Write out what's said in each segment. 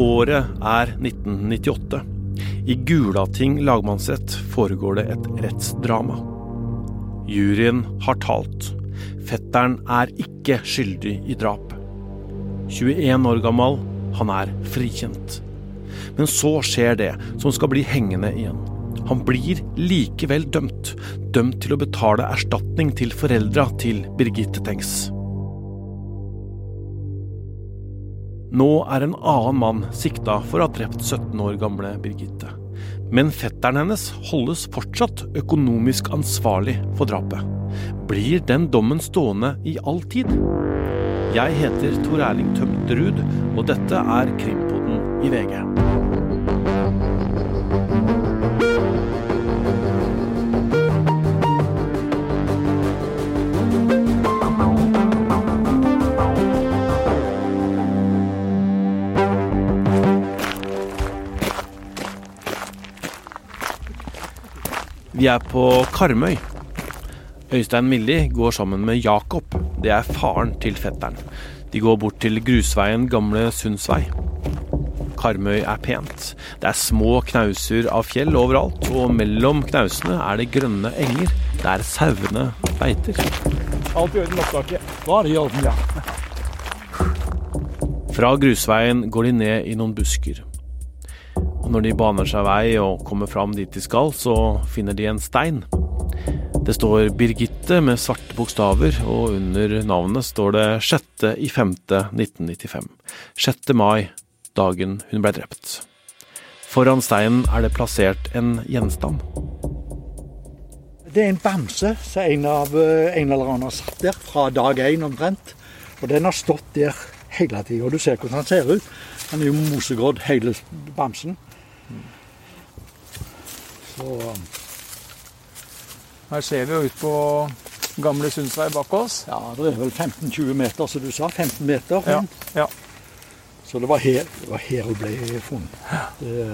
Året er 1998. I Gulating lagmannsrett foregår det et rettsdrama. Juryen har talt. Fetteren er ikke skyldig i drap. 21 år gammel, han er frikjent. Men så skjer det som skal bli hengende igjen. Han blir likevel dømt. Dømt til å betale erstatning til foreldra til Birgitte Tengs. Nå er en annen mann sikta for å ha drept 17 år gamle Birgitte. Men fetteren hennes holdes fortsatt økonomisk ansvarlig for drapet. Blir den dommen stående i all tid? Jeg heter Tor Erling Tømterud, og dette er Krimpodden i VG. Vi er på Karmøy. Øystein Milli går sammen med Jakob. Det er faren til fetteren. De går bort til grusveien Gamle Sundsvei. Karmøy er pent. Det er små knauser av fjell overalt, og mellom knausene er det grønne enger der sauene beiter. Alt i orden, opptaket. Nå er det i orden, ja. Fra grusveien går de ned i noen busker. Når de baner seg vei og kommer fram dit de skal, så finner de en stein. Det står Birgitte med svarte bokstaver, og under navnet står det 6.5.1995. 6. mai, dagen hun ble drept. Foran steinen er det plassert en gjenstand. Det er en bamse som en, av, eh, en eller annen har satt der fra dag én omtrent. Og den har stått der hele tida. Du ser hvordan han ser ut. Han er jo mosegrodd, hele bamsen. Så Her ser vi jo ut på gamle Sundsvei bak oss. ja, det er vel 15-20 meter, som du sa. 15 meter. Ja, ja. Så det var her, det var her hun ble funnet. Det,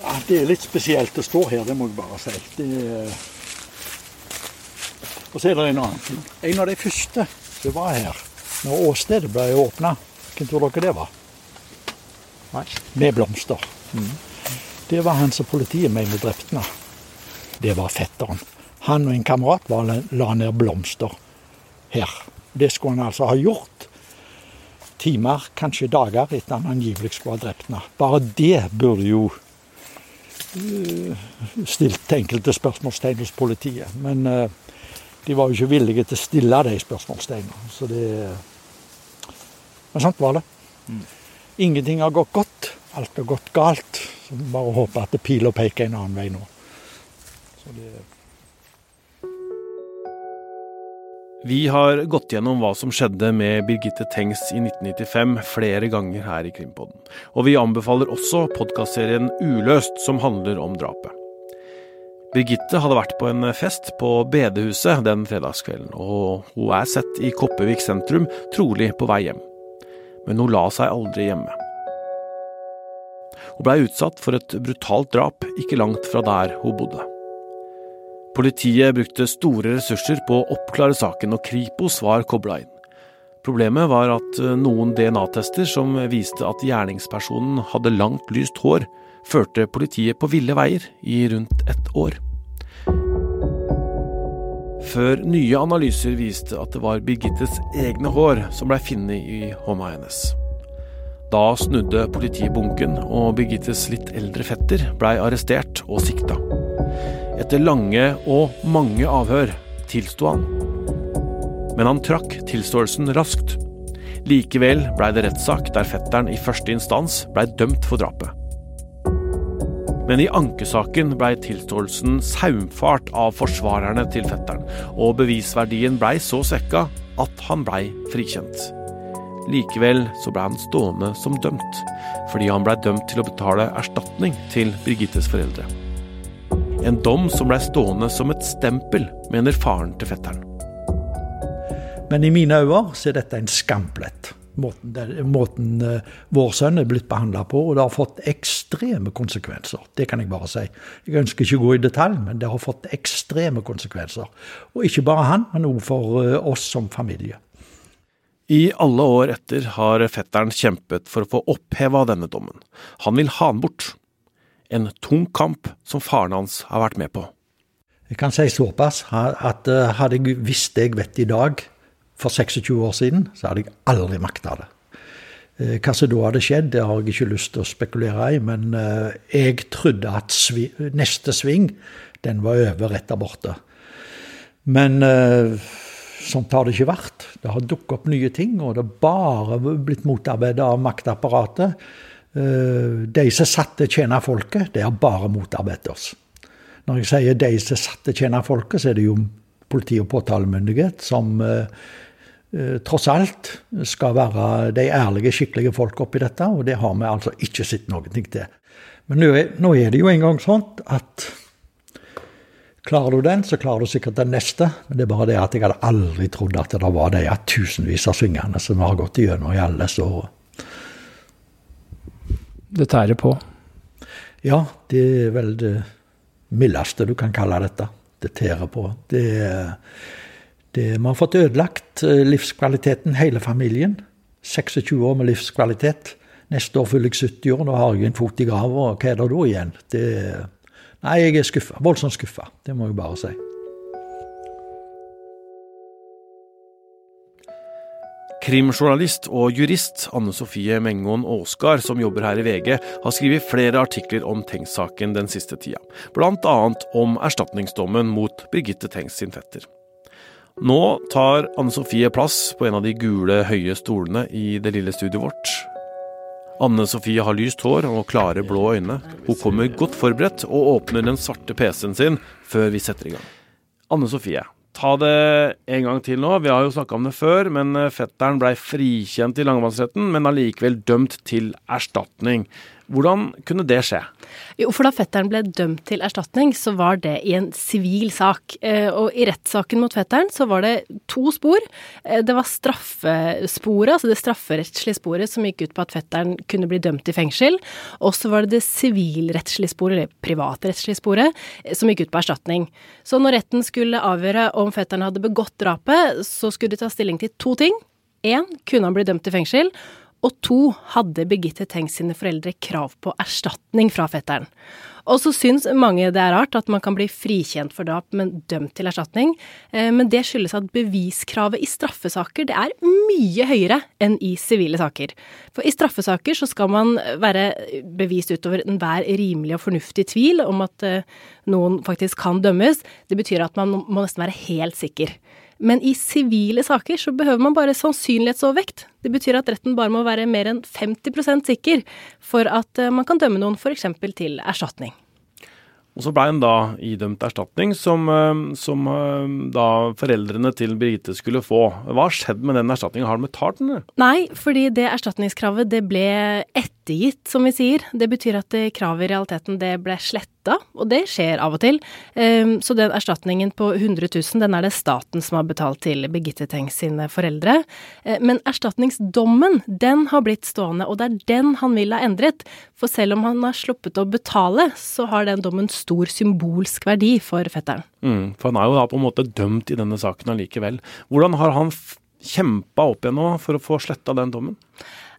ja, det er litt spesielt å stå her, det må jeg bare si. Det, og så er det en annen ting. En av de første som var her, når åstedet ble åpna, hvem tror dere det var? Nei. Med blomster. Det var han som politiet mener drepte han. Det var fetteren. Han og en kamerat var, la ned blomster her. Det skulle han altså ha gjort timer, kanskje dager, etter han angivelig skulle ha drept henne. Bare det burde jo eh, stilt enkelte spørsmålstegn hos politiet. Men eh, de var jo ikke villige til å stille de spørsmålstegnene. Så det Men sånt var det. Ingenting har gått godt. Alt har gått galt. Så vi bare håper at pila peker en annen vei nå. Vi har gått gjennom hva som skjedde med Birgitte Tengs i 1995 flere ganger her i Krimpodden. Og vi anbefaler også podkastserien Uløst, som handler om drapet. Birgitte hadde vært på en fest på bedehuset den fredagskvelden, og hun er sett i Kopervik sentrum, trolig på vei hjem. Men hun la seg aldri hjemme. Hun blei utsatt for et brutalt drap ikke langt fra der hun bodde. Politiet brukte store ressurser på å oppklare saken, og Kripos var kobla inn. Problemet var at eh, noen DNA-tester som viste at gjerningspersonen hadde langt, lyst hår, førte politiet på ville veier i rundt ett år. Før nye analyser viste at det var Birgittes egne hår som blei funnet i hånda hennes. Da snudde politiet bunken, og Birgittes litt eldre fetter blei arrestert og sikta. Etter lange og mange avhør tilsto han. Men han trakk tilståelsen raskt. Likevel blei det rettssak der fetteren i første instans blei dømt for drapet. Men i ankesaken blei tilståelsen saumfart av forsvarerne til fetteren, og bevisverdien blei så svekka at han blei frikjent. Likevel så ble han stående som dømt, fordi han blei dømt til å betale erstatning til Birgittes foreldre. En dom som blei stående som et stempel, mener faren til fetteren. Men i mine øyne så er dette en skamplett. Måten, måten eh, vår sønn er blitt behandla på, og det har fått ekstreme konsekvenser. Det kan jeg bare si. Jeg ønsker ikke å gå i detalj, men det har fått ekstreme konsekvenser. Og ikke bare han, men òg for eh, oss som familie. I alle år etter har fetteren kjempet for å få oppheva denne dommen. Han vil ha den bort. En tung kamp som faren hans har vært med på. Jeg kan si såpass at eh, hadde jeg visst det jeg vet i dag, for 26 år siden, så hadde jeg aldri makta det. Eh, hva som da hadde skjedd, det har jeg ikke lyst til å spekulere i, men eh, jeg trodde at neste sving, den var over rett der borte. Men Sånt har det ikke vært. Det har dukket opp nye ting, og det har bare blitt motarbeidet av maktapparatet. Eh, de som satt til å tjene folket, det har bare motarbeidet oss. Når jeg sier de som satt til å tjene folket, så er det jo politi og påtalemyndighet som eh, eh, tross alt skal være de ærlige, skikkelige folk oppi dette, og det har vi altså ikke sett ting til. Men nå er det jo engang sånn at Klarer du den, så klarer du sikkert den neste. Men det er bare det at jeg hadde aldri trodd at det var de tusenvis av svingene som har gått igjennom i alle disse årene. Det tærer på? Ja, det er vel det mildeste du kan kalle dette. Det tærer på. Det, det, vi har fått ødelagt eh, livskvaliteten, hele familien. 26 år med livskvalitet. Neste år fyller jeg 70 år, nå har jeg en fot i grava. Hva er det da igjen? Det er Nei, jeg er skuffa. Voldsomt skuffa. Det må jeg bare si. Krimjournalist og jurist Anne Sofie Mengon Aasgard, som jobber her i VG, har skrevet flere artikler om Tengs-saken den siste tida, bl.a. om erstatningsdommen mot Birgitte Tengs sin fetter. Nå tar Anne Sofie plass på en av de gule, høye stolene i det lille studioet vårt. Anne Sofie har lyst hår og klare blå øyne. Hun kommer godt forberedt og åpner den svarte PC-en sin før vi setter i gang. Anne Sofie, ta det en gang til nå. Vi har jo snakka om det før, men eh, fetteren blei frikjent i langmannsretten, men allikevel dømt til erstatning. Hvordan kunne det skje? Jo, for da fetteren ble dømt til erstatning, så var det i en sivil sak. Eh, og i rettssaken mot fetteren så var det to spor. Eh, det var straffesporet, altså det strafferettslige sporet som gikk ut på at fetteren kunne bli dømt i fengsel. Og så var det det sivilrettslige sporet, eller privatrettslige sporet, eh, som gikk ut på erstatning. Så når retten skulle avgjøre om fetteren hadde begått drapet, så skulle de ta stilling til to ting. Én, kunne han bli dømt til fengsel? Og to hadde Birgitte Tengs sine foreldre krav på erstatning fra fetteren. Og så syns mange det er rart at man kan bli frikjent for drap, men dømt til erstatning. Eh, men det skyldes at beviskravet i straffesaker det er mye høyere enn i sivile saker. For i straffesaker så skal man være bevist utover enhver rimelig og fornuftig tvil om at eh, noen faktisk kan dømmes. Det betyr at man må nesten være helt sikker. Men i sivile saker så behøver man bare sannsynlighetsovervekt. Det betyr at retten bare må være mer enn 50 sikker for at eh, man kan dømme noen f.eks. til erstatning. Og så blei hun da idømt erstatning, som, eh, som, eh, da foreldrene til Birgitte skulle få. Hva har skjedd med den erstatningen? Har de betalt den? Nei, fordi det erstatningskravet det ble ettergitt, som vi sier. Det betyr at kravet i realiteten det ble sletta, og det skjer av og til. Ehm, så den erstatningen på 100 000, den er det staten som har betalt til Birgitte Tengs sine foreldre. Eh, men erstatningsdommen, den har blitt stående, og det er den han vil ha endret. For selv om han har sluppet å betale, så har den dommen stor symbolsk verdi for fetteren. Mm, for han er jo da på en måte dømt i denne saken allikevel. Hvordan har han kjempa opp igjen nå for å få sletta den dommen?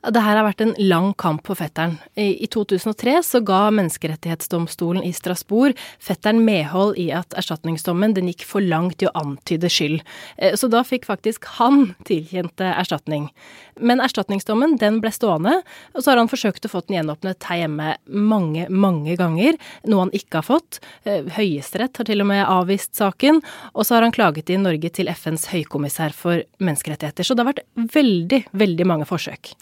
Det her har vært en lang kamp for fetteren. I 2003 så ga Menneskerettighetsdomstolen i Strasbourg fetteren medhold i at erstatningsdommen den gikk for langt i å antyde skyld. Eh, så da fikk faktisk han tilkjent erstatning. Men erstatningsdommen den ble stående, og så har han forsøkt å få den gjenåpnet her hjemme mange, mange ganger, noe han ikke har fått. Eh, Høyesterett har til og med avvist saken, og så har han klaget i Norge til FNs høykommissær for menneskerettigheter. Så det har vært veldig, veldig mange forsøk.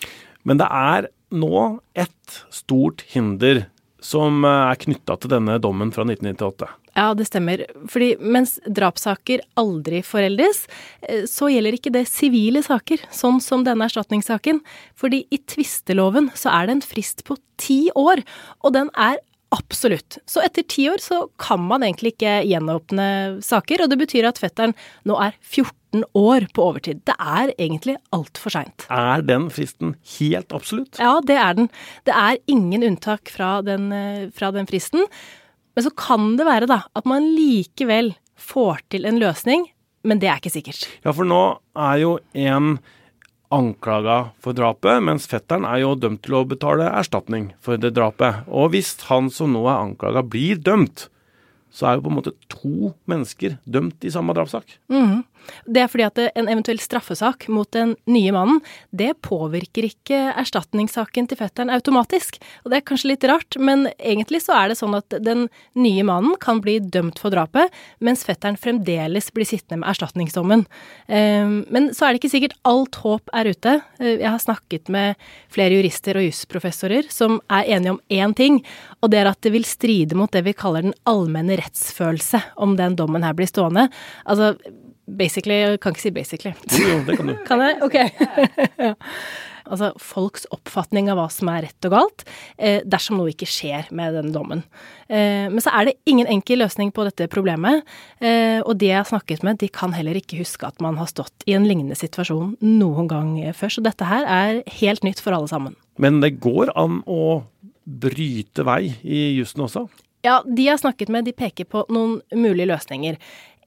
Men det er nå et stort hinder som eh, er knytta til denne dommen fra 1998. Ja, det stemmer. Fordi mens drapssaker aldri foreldes, eh, så gjelder ikke det sivile saker, sånn som denne erstatningssaken. Fordi i tvisteloven så er det en frist på ti år, og den er Absolutt. Så etter ti år så kan man egentlig ikke gjenåpne saker, og det betyr at fetteren nå er 14 år på overtid. Det er egentlig altfor seint. Er den fristen helt absolutt? Ja, det er den. Det er ingen unntak fra den, eh, fra den fristen. Men så kan det være da at man likevel får til en løsning, men det er ikke sikkert. Ja, for nå er jo en anklaga for drapet, mens fetteren er jo dømt til å betale erstatning for det drapet. Og hvis han som nå er anklaga, blir dømt, så er jo på en måte to mennesker dømt i samme drapssak. Mm. Det er fordi at en eventuell straffesak mot den nye mannen, det påvirker ikke erstatningssaken til fetteren automatisk. Og det er kanskje litt rart, men egentlig så er det sånn at den nye mannen kan bli dømt for drapet, mens fetteren fremdeles blir sittende med erstatningsdommen. Ehm, men så er det ikke sikkert alt håp er ute. Eh, jeg har snakket med flere jurister og jusprofessorer som er enige om én ting, og det er at det vil stride mot det vi kaller den allmenne rettsfølelse om den dommen her blir stående. Altså Basically Jeg kan ikke si basically. Jo, det kan du. kan jeg? Ok. ja. Altså folks oppfatning av hva som er rett og galt, eh, dersom noe ikke skjer med denne dommen. Eh, men så er det ingen enkel løsning på dette problemet, eh, og de jeg har snakket med, de kan heller ikke huske at man har stått i en lignende situasjon noen gang før, så dette her er helt nytt for alle sammen. Men det går an å bryte vei i jussen også? Ja, de jeg har snakket med, de peker på noen mulige løsninger.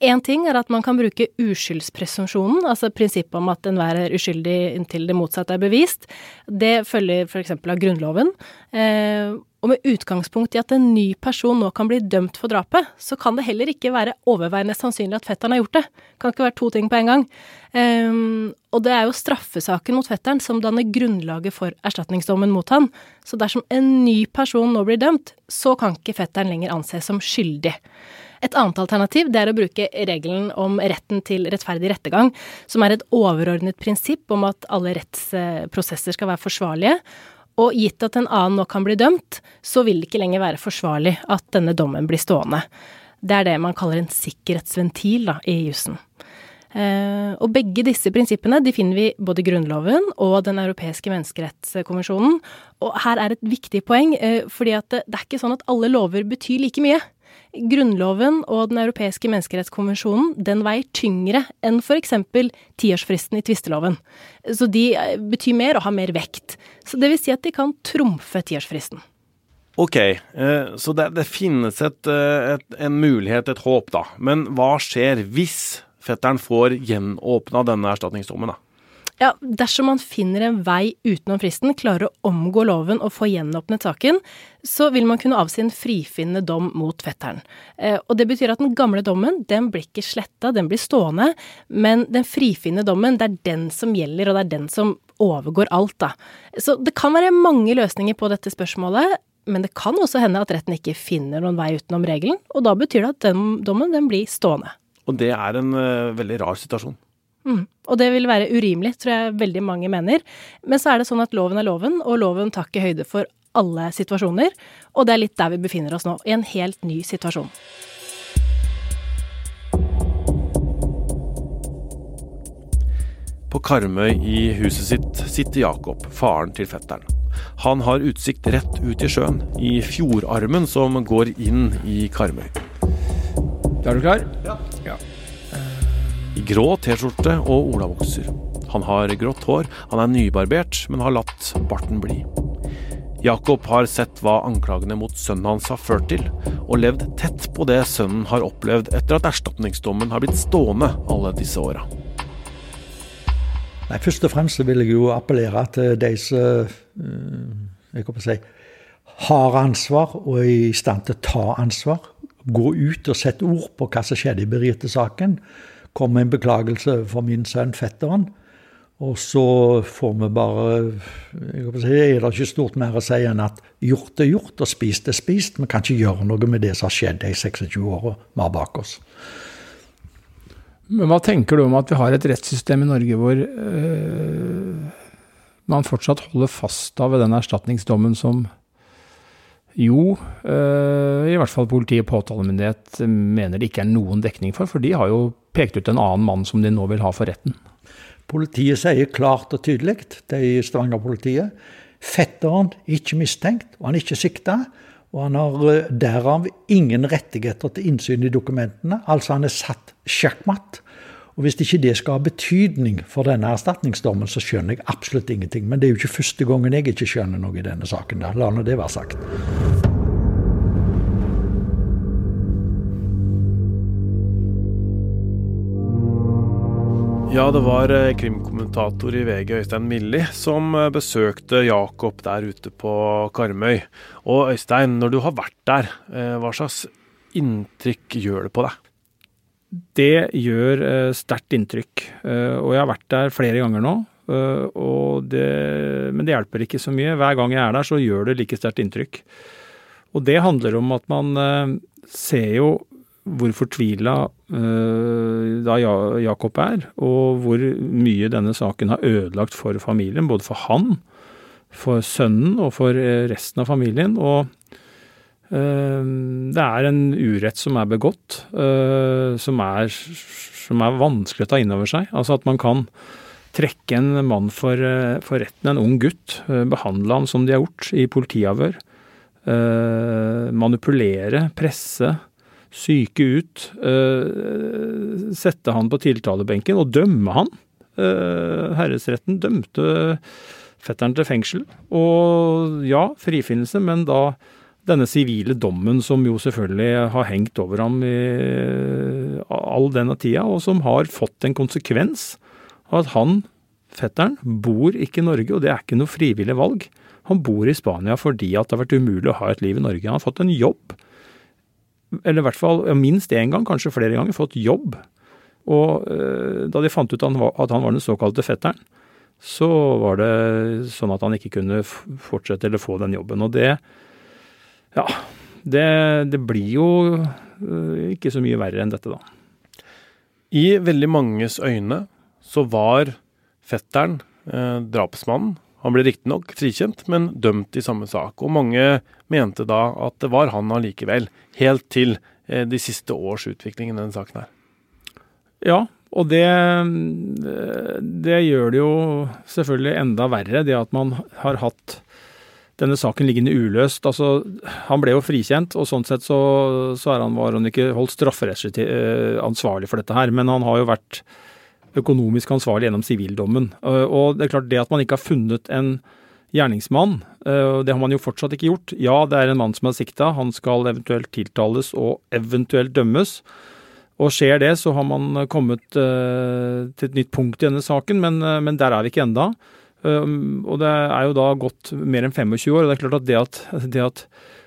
Én ting er at man kan bruke uskyldspresumpsjonen, altså prinsippet om at enhver er uskyldig inntil det motsatte er bevist. Det følger f.eks. av Grunnloven. Eh, og med utgangspunkt i at en ny person nå kan bli dømt for drapet, så kan det heller ikke være overveiende sannsynlig at fetteren har gjort det. det Kan ikke være to ting på en gang. Um, og det er jo straffesaken mot fetteren som danner grunnlaget for erstatningsdommen mot han. Så dersom en ny person nå blir dømt, så kan ikke fetteren lenger anses som skyldig. Et annet alternativ det er å bruke regelen om retten til rettferdig rettergang, som er et overordnet prinsipp om at alle rettsprosesser skal være forsvarlige. Og gitt at en annen nå kan bli dømt, så vil det ikke lenger være forsvarlig at denne dommen blir stående. Det er det man kaller en sikkerhetsventil da, i jussen. Eh, og begge disse prinsippene de finner vi både i Grunnloven og Den europeiske menneskerettskonvensjonen. Og her er et viktig poeng, eh, fordi at det, er ikke sånn at alle lover betyr like mye. Grunnloven og Den europeiske menneskerettskonvensjonen den veier tyngre enn f.eks. tiårsfristen i tvisteloven. Så de eh, betyr mer og har mer vekt. Så det vil si at de kan trumfe tiårsfristen. Ok, eh, så det, det finnes et, eh, et, en mulighet, et håp, da. Men hva skjer hvis fetteren får gjenåpna denne erstatningsdommen, da? Ja, dersom man finner en vei utenom fristen, klarer å omgå loven og få gjenåpnet saken, så vil man kunne avsi en frifinnende dom mot fetteren. Eh, og det betyr at den gamle dommen, den blir ikke sletta, den blir stående, men den frifinnende dommen, det er den som gjelder, og det er den som overgår alt, da. Så det kan være mange løsninger på dette spørsmålet, men det kan også hende at retten ikke finner noen vei utenom regelen, og da betyr det at den dommen, den blir stående. Og det er en uh, veldig rar situasjon. Mm. Og det vil være urimelig, tror jeg veldig mange mener. Men så er det sånn at loven er loven, og loven tar ikke høyde for alle situasjoner. Og det er litt der vi befinner oss nå, i en helt ny situasjon. På Karmøy i huset sitt sitter Jakob, faren til fetteren. Han har utsikt rett ut i sjøen, i fjordarmen som går inn i Karmøy. Da er du klar? Ja. Grå T-skjorte og olabukser. Han har grått hår, han er nybarbert, men har latt barten bli. Jakob har sett hva anklagene mot sønnen hans har ført til, og levd tett på det sønnen har opplevd etter at erstatningsdommen har blitt stående alle disse åra. Først og fremst vil jeg jo appellere til de som uh, si, har ansvar og er i stand til å ta ansvar. Gå ut og sette ord på hva som skjedde i Berite-saken kom med en beklagelse for min sønn, fetteren. Og så får vi bare jeg si, Er det ikke stort mer å si enn at gjort er gjort, og spist er spist. Vi kan ikke gjøre noe med det som har skjedd de 26 åra vi har bak oss. Men hva tenker du om at vi har et rettssystem i Norge hvor øh, man fortsatt holder fast av den erstatningsdommen som jo, øh, i hvert fall politi og påtalemyndighet mener det ikke er noen dekning for, for de har jo pekt ut en annen mann som de nå vil ha for retten. Politiet sier klart og tydelig, det er Stavanger-politiet, fetteren er ikke mistenkt, og han er ikke sikta. Og han har eh, derav ingen rettigheter til innsyn i dokumentene. Altså han er satt sjakkmatt. Og Hvis ikke det skal ha betydning for denne erstatningsdommen, så skjønner jeg absolutt ingenting. Men det er jo ikke første gangen jeg ikke skjønner noe i denne saken. La nå det være sagt. Ja, det var eh, krimkommentator i VG Øystein Milli som eh, besøkte Jakob der ute på Karmøy. Og Øystein, når du har vært der, eh, hva slags inntrykk gjør det på deg? Det gjør sterkt inntrykk. Og jeg har vært der flere ganger nå. Det, men det hjelper ikke så mye. Hver gang jeg er der, så gjør det like sterkt inntrykk. Og det handler om at man ser jo hvor fortvila uh, da Jakob er, og hvor mye denne saken har ødelagt for familien. Både for han, for sønnen og for eh, resten av familien. Og uh, det er en urett som er begått, som, er, som, er, vanskelig å ta inn over seg. Altså at man kan trekke en mann for, for retten, en ung gutt, behandle han som de har gjort i politiavhør. manipulere, presse syke ut, uh, sette han på tiltalebenken og dømme han. Uh, herresretten dømte fetteren til fengsel. Og ja, frifinnelse, men da denne sivile dommen som jo selvfølgelig har hengt over ham i all denne tida, og som har fått en konsekvens av at han, fetteren, bor ikke i Norge, og det er ikke noe frivillig valg. Han bor i Spania fordi at det har vært umulig å ha et liv i Norge. Han har fått en jobb eller i hvert fall minst én gang, kanskje flere ganger, fått jobb. Og eh, da de fant ut at han var den såkalte fetteren, så var det sånn at han ikke kunne fortsette eller få den jobben. Og det Ja. Det, det blir jo eh, ikke så mye verre enn dette, da. I veldig manges øyne så var fetteren eh, drapsmannen han ble riktignok frikjent, men dømt i samme sak. Og mange mente da at det var han allikevel, helt til eh, de siste års utvikling i denne saken her. Ja, og det, det gjør det jo selvfølgelig enda verre, det at man har hatt denne saken liggende uløst. Altså, han ble jo frikjent, og sånn sett så, så han, var han ikke holdt strafferettslig eh, ansvarlig for dette her. Men han har jo vært økonomisk ansvarlig gjennom sivildommen. Eh, og det er klart det at man ikke har funnet en gjerningsmann, eh, det har man jo fortsatt ikke gjort. Ja, det er en mann som er sikta, han skal eventuelt tiltales og eventuelt dømmes. Og skjer det, så har man kommet uh, til et nytt punkt i denne saken, men, men der er vi ikke enda. Og det er jo da gått mer enn 25 år, og det er klart at det at, det at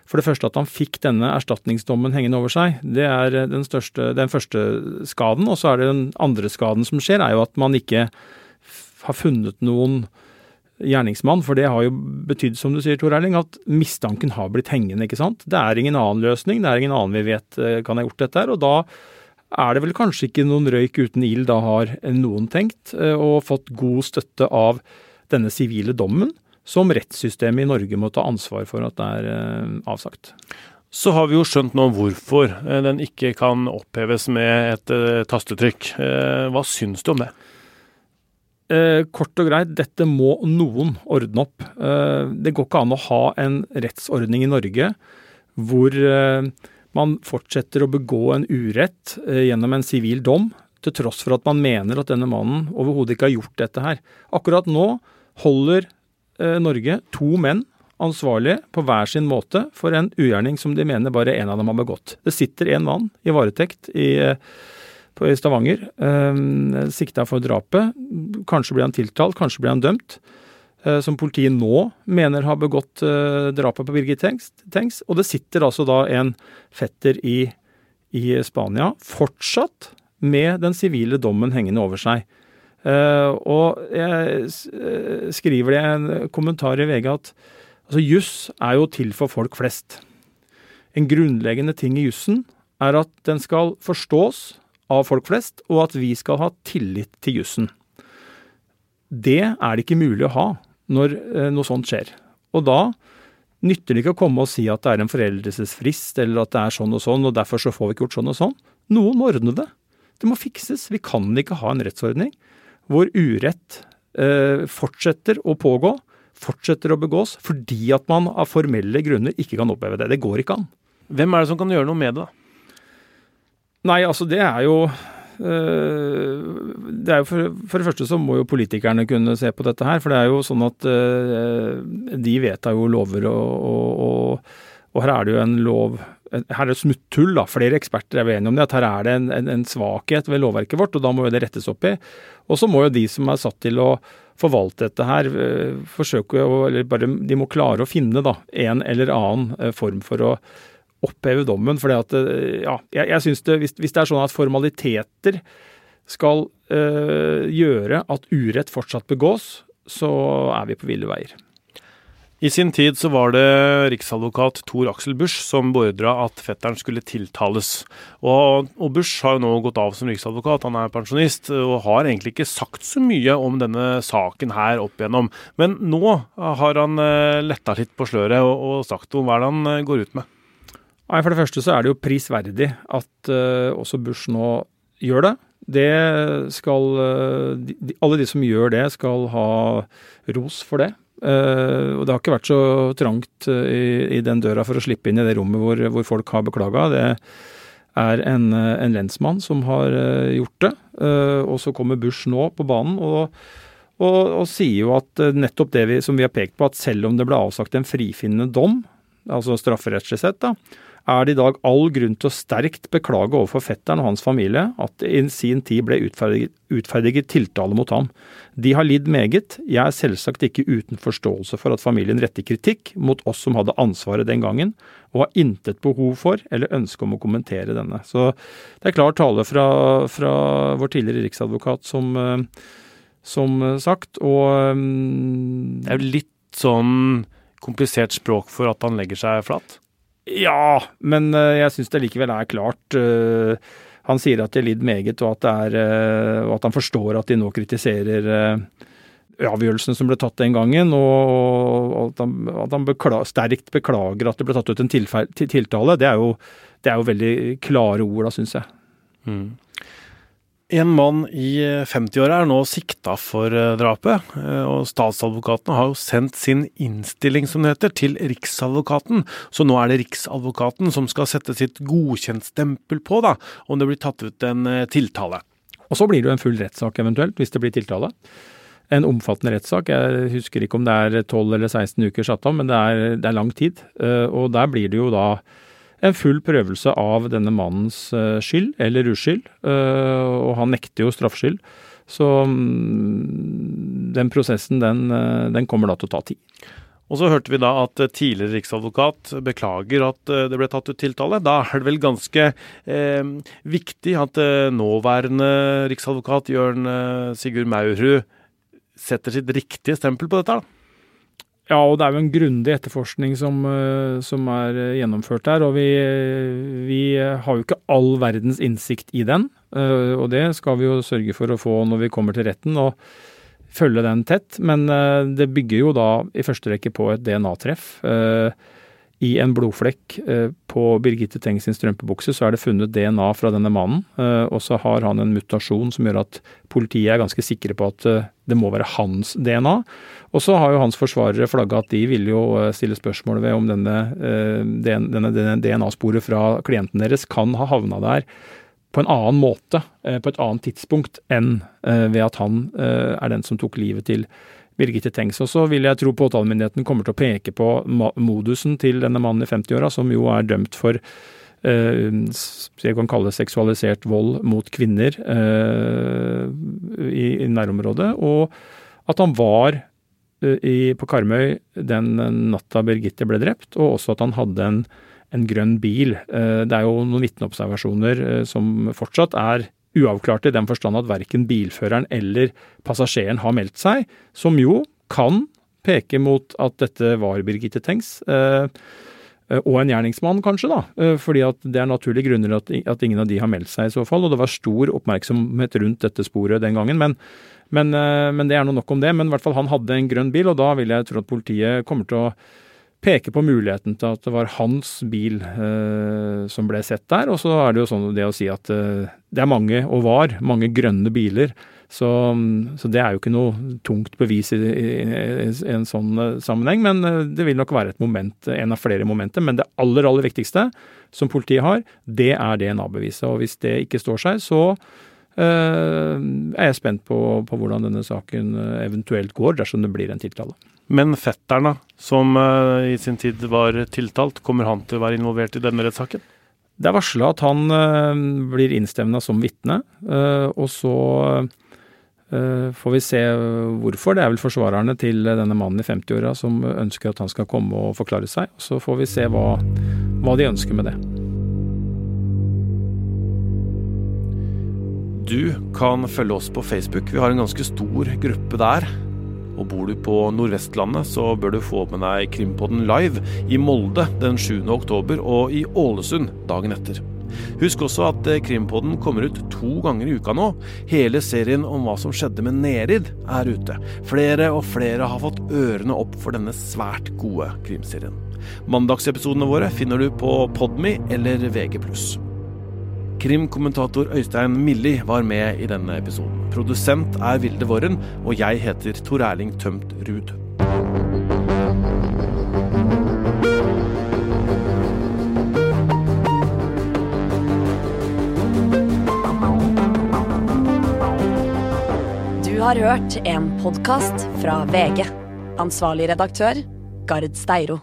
for det første at han fikk denne erstatningsdommen hengende over seg, det er den, største, den første skaden. Og så er det den andre skaden som skjer, er jo at man ikke har funnet noen gjerningsmann. For det har jo betydd, som du sier, Tor Erling, at mistanken har blitt hengende. ikke sant? Det er ingen annen løsning, det er ingen annen vi vet eh, kan ha gjort dette her. Og da er det vel kanskje ikke noen røyk uten ild, da har noen tenkt, eh, og fått god støtte av denne sivile dommen som rettssystemet i Norge må ta ansvar for at det er eh, avsagt. Så har vi jo skjønt nå hvorfor eh, den ikke kan oppheves med et eh, tastetrykk. Hva syns du om det? kort og greit, dette må noen ordne opp. det går ikke an å ha en rettsordning i Norge hvor man fortsetter å begå en urett gjennom en sivil dom, til tross for at man mener at denne mannen overhodet ikke har gjort dette her. Akkurat nå holder Norge to menn ansvarlige på hver sin måte for en ugjerning som de mener bare én av dem har begått. Det sitter en mann i varetekt i, eh, på, i Stavanger, eh, sikta for drapet. Kanskje blir han tiltalt, kanskje blir han dømt. Eh, som politiet nå mener har begått eh, drapet på Birgit Tengs. Og det sitter altså da en fetter i, i Spania fortsatt med den sivile dommen hengende over seg. Uh, og jeg eh, skriver det i en kommentar i VG at altså, juss er jo til for folk flest. En grunnleggende ting i jussen er at den skal forstås av folk flest, og at vi skal ha tillit til jussen. Det er det ikke mulig å ha når uh, noe sånt skjer. Og da nytter det ikke å komme og si at det er en foreldelsesfrist, eller at det er sånn og sånn, og derfor så får vi ikke gjort sånn og sånn. Noen må ordne det. Det må fikses. Vi kan ikke ha en rettsordning hvor urett eh, fortsetter å pågå, fortsetter å begås, fordi at man av formelle grunner ikke kan oppheve det. Det går ikke an. Hvem er det som kan gjøre noe med det, da? Nei, altså det er jo eh, det er jo for, for, det første så må jo politikerne kunne se på dette her. For det er jo sånn at uh, de vedtar jo lover, og, og, og, og, her er det jo en lov her er det smutthull, da. Flere eksperter er enige om det. At her er det en, en, en svakhet ved lovverket vårt, og da må jo det rettes opp i. Og så må jo de som er satt til å forvalte dette her, eh, forsøke å Eller bare de må klare å finne da en eller annen eh, form for å oppheve dommen. For ja, jeg, jeg synes det, hvis, hvis, det er sånn at formaliteter skal øh, gjøre at urett fortsatt begås, så er vi på ville veier. I sin tid så var det riksadvokat Tor Aksel Busch som beordra at fetteren skulle tiltales. Og, og Busch har jo nå gått av som riksadvokat, han er pensjonist, og har egentlig ikke sagt så mye om denne saken her opp igjennom. Men nå har han eh, letta litt på sløret og, og sagt om Hva det han eh, går ut med? Nei, For det første så er det jo prisverdig at uh, også Busch nå gjør det. Det skal Alle de som gjør det, skal ha ros for det. Uh, og det har ikke vært så trangt uh, i, i, den døra for å slippe inn i det rommet hvor, hvor folk har beklaga. Det er en, en, lensmann som har uh, gjort det. og så kommer Bush nå på banen og, og, og sier jo at nettopp det vi, som vi har pekt på, at selv om det ble avsagt en frifinnende dom, altså strafferettslig sett, da, er det i dag all grunn til å sterkt beklage overfor fetteren og hans familie at det i sin tid ble utferdiget, utferdiget tiltale mot ham. De har lidd meget. Jeg er selvsagt ikke uten forståelse for at familien retter kritikk mot oss som hadde ansvaret den gangen, og har intet behov for eller ønske om å kommentere denne. Så det er klar tale fra, fra vår tidligere riksadvokat, som, eh, som sagt, og um, Det er jo litt sånn komplisert språk for at han legger seg flat? Ja, men uh, jeg syns det likevel er klart. Uh, han sier at de har lidd meget, og at, er, uh, og at, han forstår at de nå kritiserer avgjørelsen som ble tatt den gangen, og at han, at han bekla, sterkt beklager at det ble tatt ut en tiltale. Det er jo, det er jo veldig klare ord, da, syns jeg. Mm. En mann i 50-åra er nå sikta for eh, drapet, eh, og statsadvokatene har jo sendt sin innstilling, som det heter, til Riksadvokaten. Så nå er det Riksadvokaten som skal sette sitt godkjentstempel på da, om det blir tatt ut en eh, tiltale. Og så blir det jo en full rettssak eventuelt, hvis det blir tiltale. En omfattende rettssak. Jeg husker ikke om det er 12 eller 16 uker satt av, men det er, det er lang tid. Og der blir det jo da en full prøvelse av denne mannens eh, skyld eller uskyld, eh, og han nekter jo straffskyld. Så mm, den prosessen, den, eh, den kommer da til å ta tid. Og så hørte vi da at tidligere riksadvokat beklager at det ble tatt ut tiltale. Da er det vel ganske eh, viktig at nåværende riksadvokat Jørn Sigurd Maurud setter sitt riktige stempel på dette? da? Ja, og det er jo en grundig etterforskning som, eh, som er eh, gjennomført der. Og vi, vi, har jo ikke all verdens innsikt i den. Eh, og det skal vi jo sørge for å få når vi kommer til retten, og følge den tett. Men det bygger jo da i første rekke på et DNA-treff. I en blodflekk på Birgitte Tengs sin strømpebukse så er det funnet DNA fra denne mannen. Og så har han en mutasjon som gjør at politiet er ganske sikre på at det må være hans DNA. Og så har jo hans forsvarere flagga at de vil jo eh, stille spørsmål ved om denne, eh, denne, denne DNA-sporet fra klienten deres kan ha havna der på en annen måte, eh, på et annet tidspunkt, enn ved at han er den som tok livet til Birgitte Tengs. Og så vil jeg tro påtalemyndigheten kommer til å peke på modusen til denne mannen i 50-åra, som jo er dømt for jeg kan kalle det seksualisert vold mot kvinner i nærområdet, og at han var Eh, i, på Karmøy den natta Birgitte ble drept, og også at han hadde en, en grønn bil. Eh, det er jo noen vitneobservasjoner eh, som fortsatt er uavklarte, i den forstand at verken bilføreren eller passasjeren har meldt seg, som jo kan peke mot at dette var Birgitte Tengs. Og en gjerningsmann, kanskje, da. Fordi at det er naturlige grunner at, at ingen av de har meldt seg i så fall. Og det var stor oppmerksomhet rundt dette sporet den gangen. Men men, eh, men det er noe nok om det. Men i hvert fall han hadde en grønn bil, og da vil jeg tro at politiet kommer til å peke på muligheten til at det var hans bil eh, som ble sett der. Og så er det jo sånn det å si at eh, det er mange, og var, mange grønne biler. Så, så det er jo ikke noe tungt bevis i, i, i, en sånn uh, sammenheng. Men uh, det vil nok være et moment, en av flere momenter. Men det aller, aller viktigste som politiet har, det er DNA-beviset. Og hvis det ikke står seg, så er jeg spent på, på hvordan denne saken eventuelt går, dersom det blir en tiltale. Men fetteren, som i sin tid var tiltalt, kommer han til å være involvert i denne rettssaken? Det er varsla at han blir innstevna som vitne, og så får vi se hvorfor. Det er vel forsvarerne til denne mannen i 50-åra som ønsker at han skal komme og forklare seg. Så får vi se hva, hva de ønsker med det. Du kan følge oss på Facebook. Vi har en ganske stor gruppe der. Og bor du på Nordvestlandet, så bør du få med deg Krimpodden live i Molde den 7. oktober og i Ålesund dagen etter. Husk også at eh, Krimpodden kommer ut to ganger i uka nå. Hele serien om hva som skjedde med Nerid er ute. Flere og flere har fått ørene opp for denne svært gode krimserien. Mandagsepisodene våre finner du på Podme eller VG+. Krimkommentator Øystein Milli var med i denne episoden. Produsent er Vilde Våren, og jeg heter Tor Erling Tømt Ruud. Du har hørt en podkast fra VG. Ansvarlig redaktør, Gard Steiro.